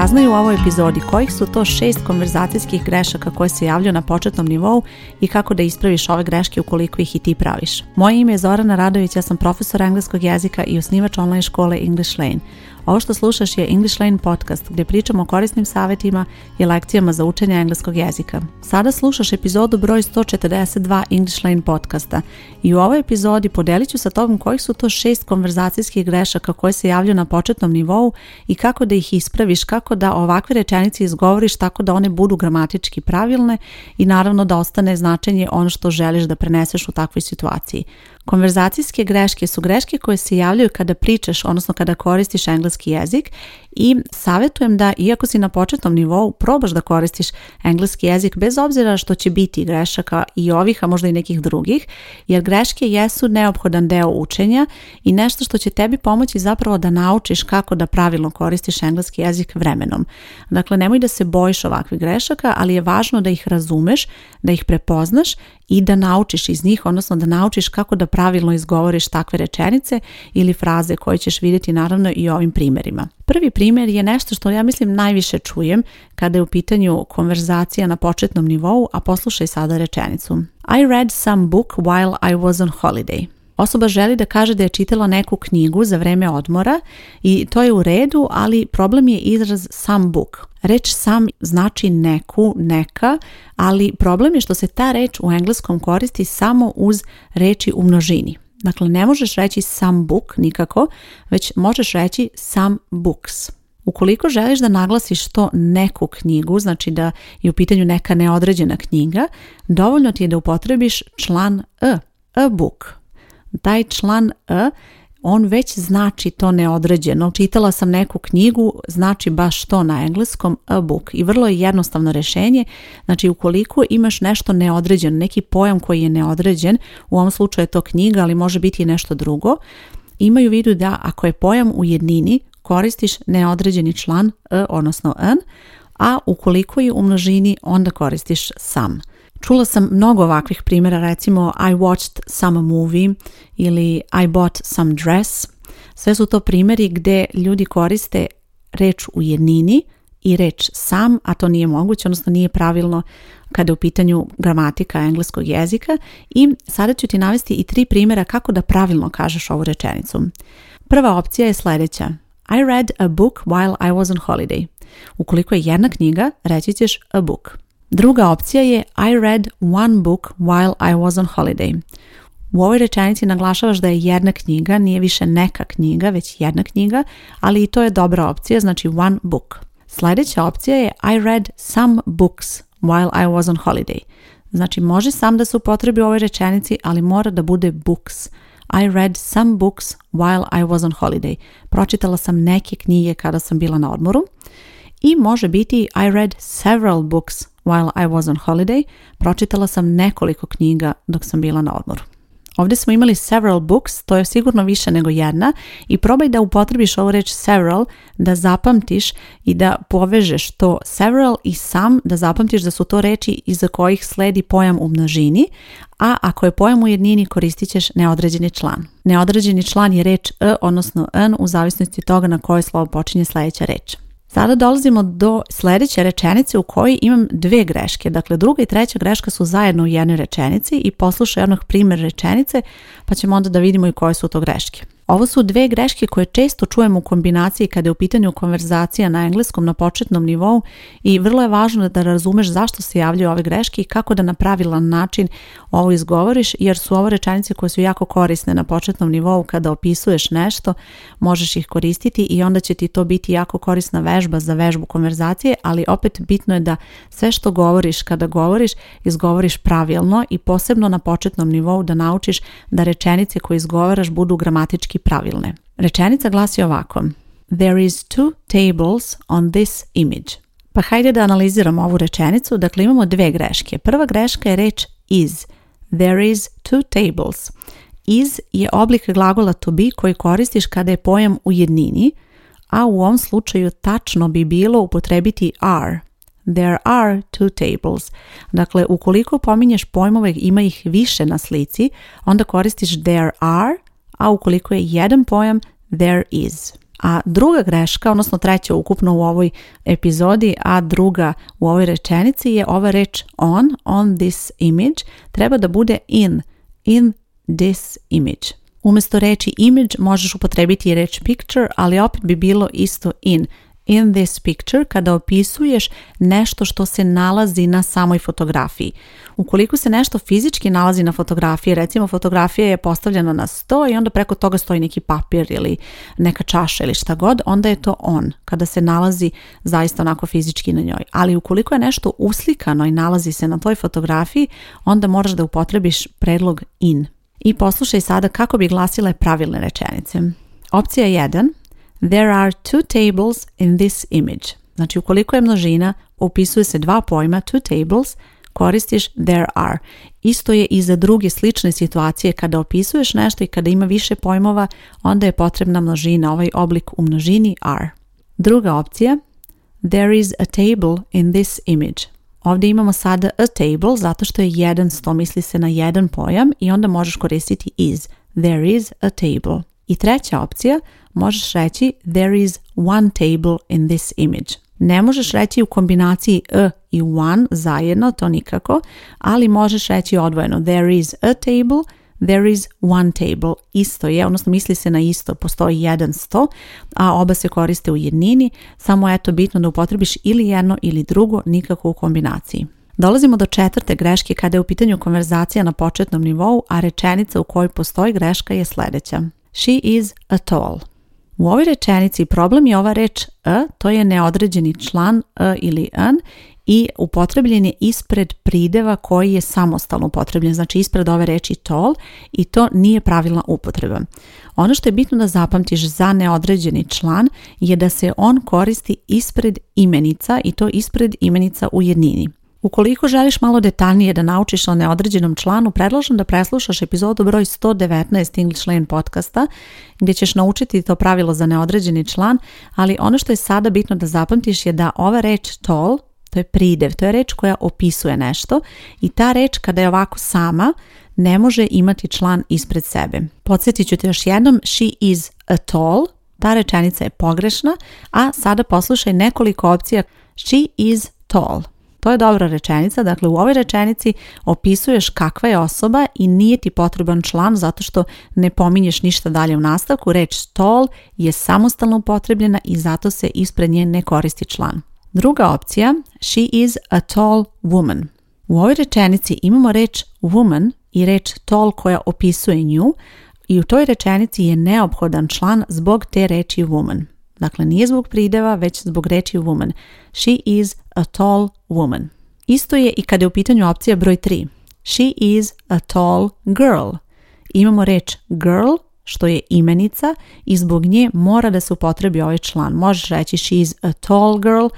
saznaju u ovoj epizodi kojih su to šest konverzacijskih grešaka koje se javljaju na početnom nivou i kako da ispraviš ove greške ukoliko ih i ti praviš. Moje ime je Zorana Radović, ja sam profesor engleskog jezika i osnivač online škole English Lane. Ovo što slušaš je English Lane podcast gdje pričamo o korisnim savjetima i lekcijama za učenje engleskog jezika. Sada slušaš epizodu broj 142 English Lane podcasta i u ovoj epizodi podelit ću sa tobom kojih su to šest konverzacijskih grešaka koje se javljaju na početnom nivou i kako da ih ispraviš, kako da ovakve rečenice izgovoriš tako da one budu gramatički pravilne i naravno da ostane značenje ono što želiš da preneseš u takvoj situaciji. Konverzacijske greške su greške koje se javljaju kada pričaš, odnosno kada koristiš engleski jezik i savjetujem da iako si na početnom nivou probaš da koristiš engleski jezik bez obzira što će biti grešaka i ovih, a možda i nekih drugih, jer greške jesu neophodan deo učenja i nešto što će tebi pomoći zapravo da naučiš kako da pravilno koristiš engleski jezik vremen vremenom. Dakle, nemoj da se bojiš ovakvih grešaka, ali je važno da ih razumeš, da ih prepoznaš i da naučiš iz njih, odnosno da naučiš kako da pravilno izgovoriš takve rečenice ili fraze koje ćeš vidjeti naravno i ovim primjerima. Prvi primjer je nešto što ja mislim najviše čujem kada je u pitanju konverzacija na početnom nivou, a poslušaj sada rečenicu. I read some book while I was on holiday. Osoba želi da kaže da je čitala neku knjigu za vreme odmora i to je u redu, ali problem je izraz sam book. Reč sam znači neku, neka, ali problem je što se ta reč u engleskom koristi samo uz reči u množini. Dakle, ne možeš reći sam book nikako, već možeš reći sam books. Ukoliko želiš da naglasiš to neku knjigu, znači da je u pitanju neka neodređena knjiga, dovoljno ti je da upotrebiš član a, e, a e book taj član e, on već znači to neodređeno. Čitala sam neku knjigu, znači baš to na engleskom a book i vrlo je jednostavno rješenje. Znači ukoliko imaš nešto neodređeno, neki pojam koji je neodređen, u ovom slučaju je to knjiga, ali može biti i nešto drugo, imaju vidu da ako je pojam u jednini, koristiš neodređeni član a, e, odnosno n, a ukoliko je u množini, onda koristiš sam. Čula sam mnogo ovakvih primjera, recimo I watched some movie ili I bought some dress. Sve su to primjeri gdje ljudi koriste reč u jednini i reč sam, a to nije moguće, odnosno nije pravilno kada je u pitanju gramatika engleskog jezika. I sada ću ti navesti i tri primjera kako da pravilno kažeš ovu rečenicu. Prva opcija je sljedeća. I read a book while I was on holiday. Ukoliko je jedna knjiga, reći ćeš a book. Druga opcija je I read one book while I was on holiday. U ovoj rečenici naglašavaš da je jedna knjiga, nije više neka knjiga, već jedna knjiga, ali i to je dobra opcija, znači one book. Sljedeća opcija je I read some books while I was on holiday. Znači može sam da se upotrebi u ovoj rečenici, ali mora da bude books. I read some books while I was on holiday. Pročitala sam neke knjige kada sam bila na odmoru. I može biti I read several books while I was on holiday, pročitala sam nekoliko knjiga dok sam bila na odmoru. Ovdje smo imali several books, to je sigurno više nego jedna i probaj da upotrebiš ovu reč several, da zapamtiš i da povežeš to several i sam da zapamtiš da su to reči iza kojih sledi pojam u množini, a ako je pojam u jednini koristit ćeš neodređeni član. Neodređeni član je reč e, odnosno n u zavisnosti toga na koje slovo počinje sljedeća reč. Sada dolazimo do sljedeće rečenice u kojoj imam dve greške. Dakle, druga i treća greška su zajedno u jednoj rečenici i poslušaj onog primjer rečenice pa ćemo onda da vidimo i koje su to greške. Ovo su dve greške koje često čujemo u kombinaciji kada je u pitanju konverzacija na engleskom na početnom nivou i vrlo je važno da razumeš zašto se javljaju ove greške i kako da na pravilan način ovo izgovoriš jer su ovo rečenice koje su jako korisne na početnom nivou kada opisuješ nešto, možeš ih koristiti i onda će ti to biti jako korisna vežba za vežbu konverzacije, ali opet bitno je da sve što govoriš kada govoriš izgovoriš pravilno i posebno na početnom nivou da naučiš da rečenice koje izgovaraš budu gramatički pravilne. Rečenica glasi ovako. There is two tables on this image. Pa hajde da analiziramo ovu rečenicu. Dakle, imamo dve greške. Prva greška je reč is. There is two tables. Is je oblik glagola to be koji koristiš kada je pojam u jednini, a u ovom slučaju tačno bi bilo upotrebiti are. There are two tables. Dakle, ukoliko pominješ pojmove ima ih više na slici, onda koristiš there are a ukoliko je jedan pojam, there is. A druga greška, odnosno treća ukupno u ovoj epizodi, a druga u ovoj rečenici je ova reč on, on this image, treba da bude in, in this image. Umjesto reći image možeš upotrebiti i reč picture, ali opet bi bilo isto in in this picture kada opisuješ nešto što se nalazi na samoj fotografiji. Ukoliko se nešto fizički nalazi na fotografiji, recimo fotografija je postavljena na sto i onda preko toga stoji neki papir ili neka čaša ili šta god, onda je to on kada se nalazi zaista onako fizički na njoj. Ali ukoliko je nešto uslikano i nalazi se na toj fotografiji, onda moraš da upotrebiš predlog in. I poslušaj sada kako bi glasile pravilne rečenice. Opcija 1 There are two tables in this image. Znači, ukoliko je množina, upisuje se dva pojma, two tables, koristiš there are. Isto je i za druge slične situacije. Kada opisuješ nešto i kada ima više pojmova, onda je potrebna množina, ovaj oblik u množini are. Druga opcija, there is a table in this image. Ovdje imamo sada a table zato što je jedan sto, misli se na jedan pojam i onda možeš koristiti is. There is a table. I treća opcija, možeš reći there is one table in this image. Ne možeš reći u kombinaciji a e i one zajedno, to nikako, ali možeš reći odvojeno there is a table, there is one table. Isto je, odnosno misli se na isto, postoji jedan sto, a oba se koriste u jednini, samo je to bitno da upotrebiš ili jedno ili drugo, nikako u kombinaciji. Dolazimo do četvrte greške kada je u pitanju konverzacija na početnom nivou, a rečenica u kojoj postoji greška je sljedeća. She is a tall. U ovoj rečenici problem je ova reč a, e, to je neodređeni član a e ili an i upotrebljen je ispred prideva koji je samostalno upotrebljen, znači ispred ove reči tol i to nije pravilna upotreba. Ono što je bitno da zapamtiš za neodređeni član je da se on koristi ispred imenica i to ispred imenica u jednini. Ukoliko želiš malo detaljnije da naučiš o neodređenom članu, predlažem da preslušaš epizodu broj 119 English Lane podcasta, gdje ćeš naučiti to pravilo za neodređeni član, ali ono što je sada bitno da zapamtiš je da ova reč tall, to je pridev, to je reč koja opisuje nešto i ta reč kada je ovako sama ne može imati član ispred sebe. Podsjetit ću te još jednom, she is a tall, ta rečenica je pogrešna, a sada poslušaj nekoliko opcija, she is tall. To je dobra rečenica, dakle u ovoj rečenici opisuješ kakva je osoba i nije ti potreban član zato što ne pominješ ništa dalje u nastavku, reč stol je samostalno upotrebljena i zato se ispred nje ne koristi član. Druga opcija, she is a tall woman. U ovoj rečenici imamo reč woman i reč tall koja opisuje nju i u toj rečenici je neophodan član zbog te reči woman. Dakle, nije zbog prideva, već zbog reći woman. She is a tall woman. Isto je i kada je u pitanju opcija broj 3. She is a tall girl. Imamo reč girl, što je imenica i zbog nje mora da se upotrebi ovaj član. Možeš reći she is a tall girl,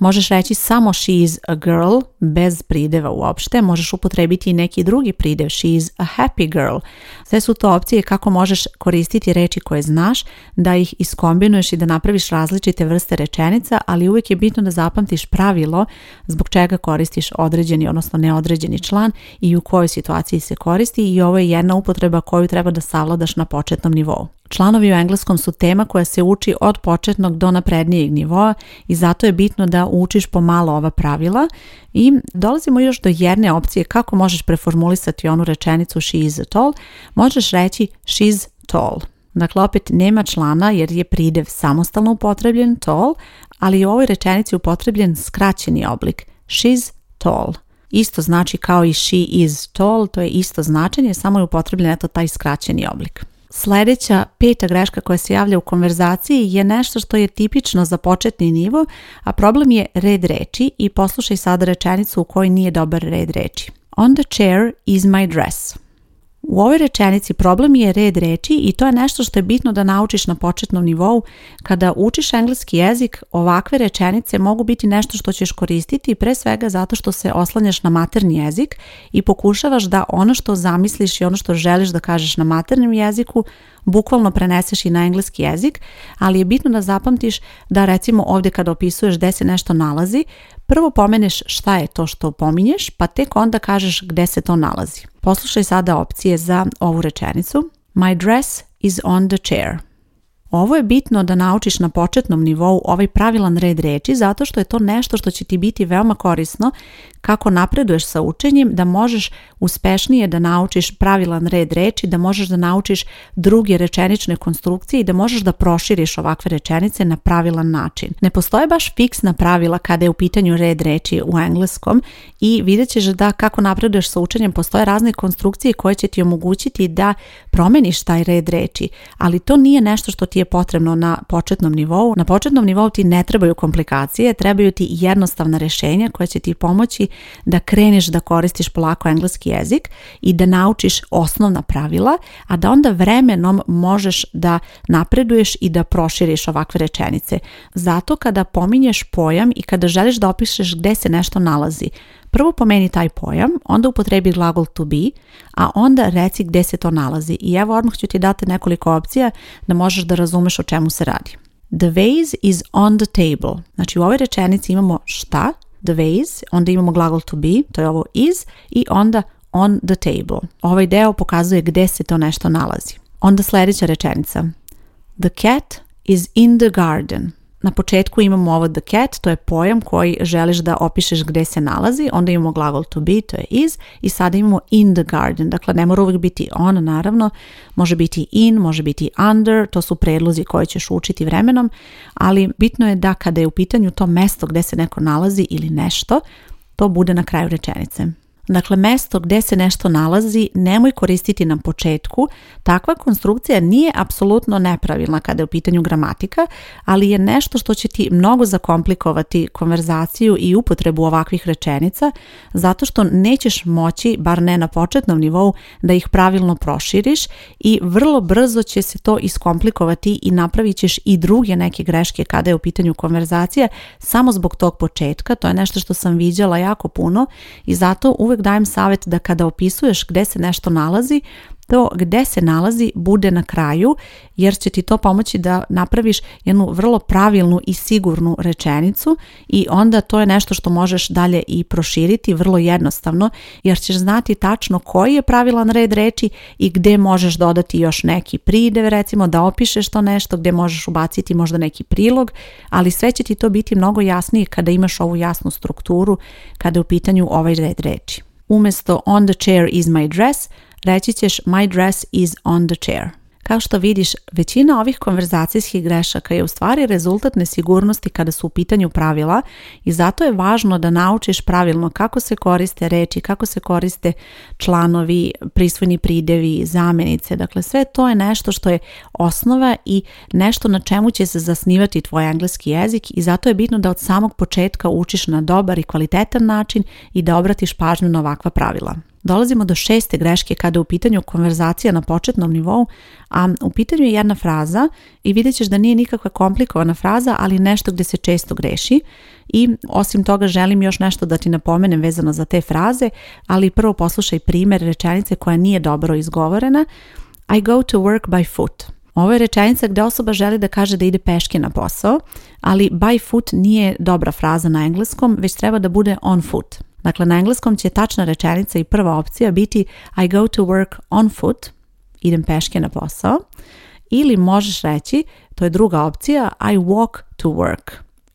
Možeš reći samo she is a girl bez prideva uopšte, možeš upotrebiti i neki drugi pridev she is a happy girl. Sve su to opcije kako možeš koristiti reči koje znaš, da ih iskombinuješ i da napraviš različite vrste rečenica, ali uvijek je bitno da zapamtiš pravilo zbog čega koristiš određeni, odnosno neodređeni član i u kojoj situaciji se koristi i ovo je jedna upotreba koju treba da savladaš na početnom nivou. Članovi u engleskom su tema koja se uči od početnog do naprednijeg nivoa i zato je bitno da učiš učiš pomalo ova pravila i dolazimo još do jedne opcije kako možeš preformulisati onu rečenicu she is tall. Možeš reći she's tall. Dakle, opet nema člana jer je pridev samostalno upotrebljen tall, ali u ovoj rečenici upotrebljen skraćeni oblik she's tall. Isto znači kao i she is tall, to je isto značenje, samo je upotrebljen eto taj skraćeni oblik. Sljedeća peta greška koja se javlja u konverzaciji je nešto što je tipično za početni nivo, a problem je red reči i poslušaj sada rečenicu u kojoj nije dobar red reči. On the chair is my dress. U ovoj rečenici problem je red reči i to je nešto što je bitno da naučiš na početnom nivou. Kada učiš engleski jezik, ovakve rečenice mogu biti nešto što ćeš koristiti pre svega zato što se oslanjaš na materni jezik i pokušavaš da ono što zamisliš i ono što želiš da kažeš na maternim jeziku bukvalno preneseš i na engleski jezik, ali je bitno da zapamtiš da recimo ovdje kada opisuješ gdje se nešto nalazi, Prvo pomeneš šta je to što pominješ, pa tek onda kažeš gde se to nalazi. Poslušaj sada opcije za ovu rečenicu. My dress is on the chair. Ovo je bitno da naučiš na početnom nivou ovaj pravilan red reči zato što je to nešto što će ti biti veoma korisno kako napreduješ sa učenjem, da možeš uspešnije da naučiš pravilan red reči, da možeš da naučiš druge rečenične konstrukcije i da možeš da proširiš ovakve rečenice na pravilan način. Ne postoje baš fiksna pravila kada je u pitanju red reči u engleskom i vidjet ćeš da kako napreduješ sa učenjem postoje razne konstrukcije koje će ti omogućiti da promeniš taj red reči, ali to nije nešto što ti je potrebno na početnom nivou. Na početnom nivou ti ne trebaju komplikacije, trebaju ti jednostavna rješenja koja će ti pomoći da kreneš da koristiš polako engleski jezik i da naučiš osnovna pravila, a da onda vremenom možeš da napreduješ i da proširiš ovakve rečenice. Zato kada pominješ pojam i kada želiš da opišeš gdje se nešto nalazi, Prvo pomeni taj pojam, onda upotrebi glagol to be, a onda reci gdje se to nalazi. I evo odmah ću ti dati nekoliko opcija da možeš da razumeš o čemu se radi. The vase is on the table. Znači u ovoj rečenici imamo šta, the onda imamo glagol to be, to je ovo is, i onda on the table. Ovaj deo pokazuje gdje se to nešto nalazi. Onda sljedeća rečenica. The cat is in the garden. Na početku imamo ovo the cat, to je pojam koji želiš da opišeš gdje se nalazi, onda imamo glagol to be, to je is i sada imamo in the garden, dakle ne mora uvijek biti on naravno, može biti in, može biti under, to su predlozi koje ćeš učiti vremenom, ali bitno je da kada je u pitanju to mesto gdje se neko nalazi ili nešto, to bude na kraju rečenice. Dakle, mesto gdje se nešto nalazi nemoj koristiti na početku. Takva konstrukcija nije apsolutno nepravilna kada je u pitanju gramatika, ali je nešto što će ti mnogo zakomplikovati konverzaciju i upotrebu ovakvih rečenica, zato što nećeš moći, bar ne na početnom nivou, da ih pravilno proširiš i vrlo brzo će se to iskomplikovati i napravit ćeš i druge neke greške kada je u pitanju konverzacija samo zbog tog početka. To je nešto što sam viđala jako puno i zato uvek dajem savjet da kada opisuješ gde se nešto nalazi, to gde se nalazi bude na kraju jer će ti to pomoći da napraviš jednu vrlo pravilnu i sigurnu rečenicu i onda to je nešto što možeš dalje i proširiti vrlo jednostavno jer ćeš znati tačno koji je pravilan red reči i gdje možeš dodati još neki pridev recimo da opišeš to nešto gdje možeš ubaciti možda neki prilog ali sve će ti to biti mnogo jasnije kada imaš ovu jasnu strukturu kada je u pitanju ovaj red reči. Umjesto on the chair is my dress, reći ćeš my dress is on the chair. Kao što vidiš, većina ovih konverzacijskih grešaka je u stvari rezultat nesigurnosti kada su u pitanju pravila i zato je važno da naučiš pravilno kako se koriste reči, kako se koriste članovi, prisvojni pridevi, zamenice. Dakle, sve to je nešto što je osnova i nešto na čemu će se zasnivati tvoj engleski jezik i zato je bitno da od samog početka učiš na dobar i kvalitetan način i da obratiš pažnju na ovakva pravila dolazimo do šeste greške kada je u pitanju konverzacija na početnom nivou, a u pitanju je jedna fraza i vidjet ćeš da nije nikakva komplikovana fraza, ali nešto gdje se često greši i osim toga želim još nešto da ti napomenem vezano za te fraze, ali prvo poslušaj primjer rečenice koja nije dobro izgovorena. I go to work by foot. Ovo je rečenica gdje osoba želi da kaže da ide peške na posao, ali by foot nije dobra fraza na engleskom, već treba da bude on foot. Dakle, na engleskom će tačna rečenica i prva opcija biti I go to work on foot, idem peške na posao, ili možeš reći, to je druga opcija, I walk to work.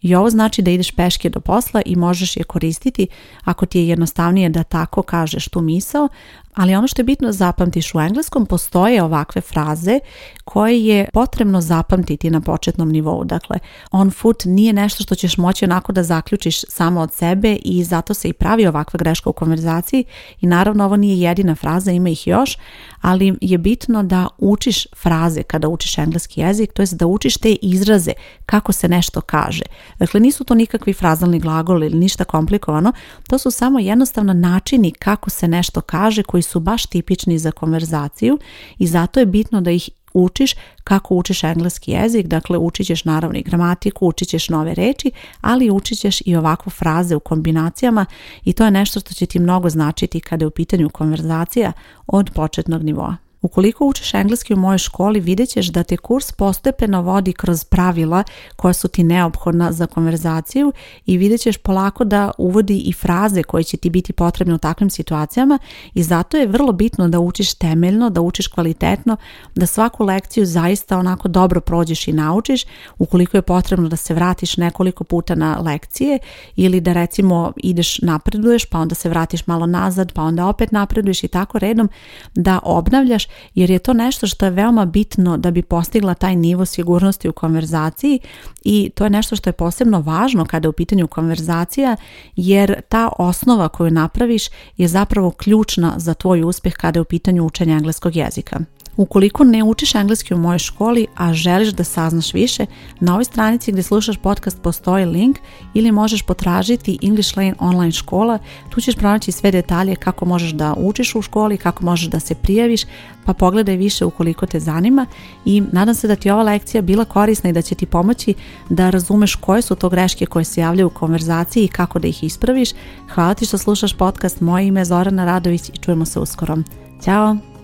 I ovo znači da ideš peške do posla i možeš je koristiti ako ti je jednostavnije da tako kažeš tu misao, ali ono što je bitno zapamtiš u engleskom postoje ovakve fraze koje je potrebno zapamtiti na početnom nivou. Dakle, on foot nije nešto što ćeš moći onako da zaključiš samo od sebe i zato se i pravi ovakva greška u konverzaciji i naravno ovo nije jedina fraza, ima ih još, ali je bitno da učiš fraze kada učiš engleski jezik, to je da učiš te izraze kako se nešto kaže. Dakle, nisu to nikakvi frazalni glagoli ili ništa komplikovano, to su samo jednostavno načini kako se nešto kaže koji su baš tipični za konverzaciju i zato je bitno da ih učiš kako učiš engleski jezik, dakle učit ćeš naravno i gramatiku, učit ćeš nove reči, ali učit ćeš i ovakve fraze u kombinacijama i to je nešto što će ti mnogo značiti kada je u pitanju konverzacija od početnog nivoa. Ukoliko učiš engleski u mojoj školi, vidjet ćeš da te kurs postepeno vodi kroz pravila koja su ti neophodna za konverzaciju i vidjet ćeš polako da uvodi i fraze koje će ti biti potrebne u takvim situacijama i zato je vrlo bitno da učiš temeljno, da učiš kvalitetno, da svaku lekciju zaista onako dobro prođeš i naučiš. Ukoliko je potrebno da se vratiš nekoliko puta na lekcije ili da recimo ideš napreduješ pa onda se vratiš malo nazad pa onda opet napreduješ i tako redom da obnavljaš jer je to nešto što je veoma bitno da bi postigla taj nivo sigurnosti u konverzaciji i to je nešto što je posebno važno kada je u pitanju konverzacija jer ta osnova koju napraviš je zapravo ključna za tvoj uspjeh kada je u pitanju učenja engleskog jezika. Ukoliko ne učiš engleski u mojoj školi, a želiš da saznaš više, na ovoj stranici gdje slušaš podcast postoji link ili možeš potražiti English Lane online škola, tu ćeš pronaći sve detalje kako možeš da učiš u školi, kako možeš da se prijaviš, pa pogledaj više ukoliko te zanima i nadam se da ti ova lekcija bila korisna i da će ti pomoći da razumeš koje su to greške koje se javljaju u konverzaciji i kako da ih ispraviš. Hvala ti što slušaš podcast, moje ime je Zorana Radović i čujemo se uskoro. Ćao!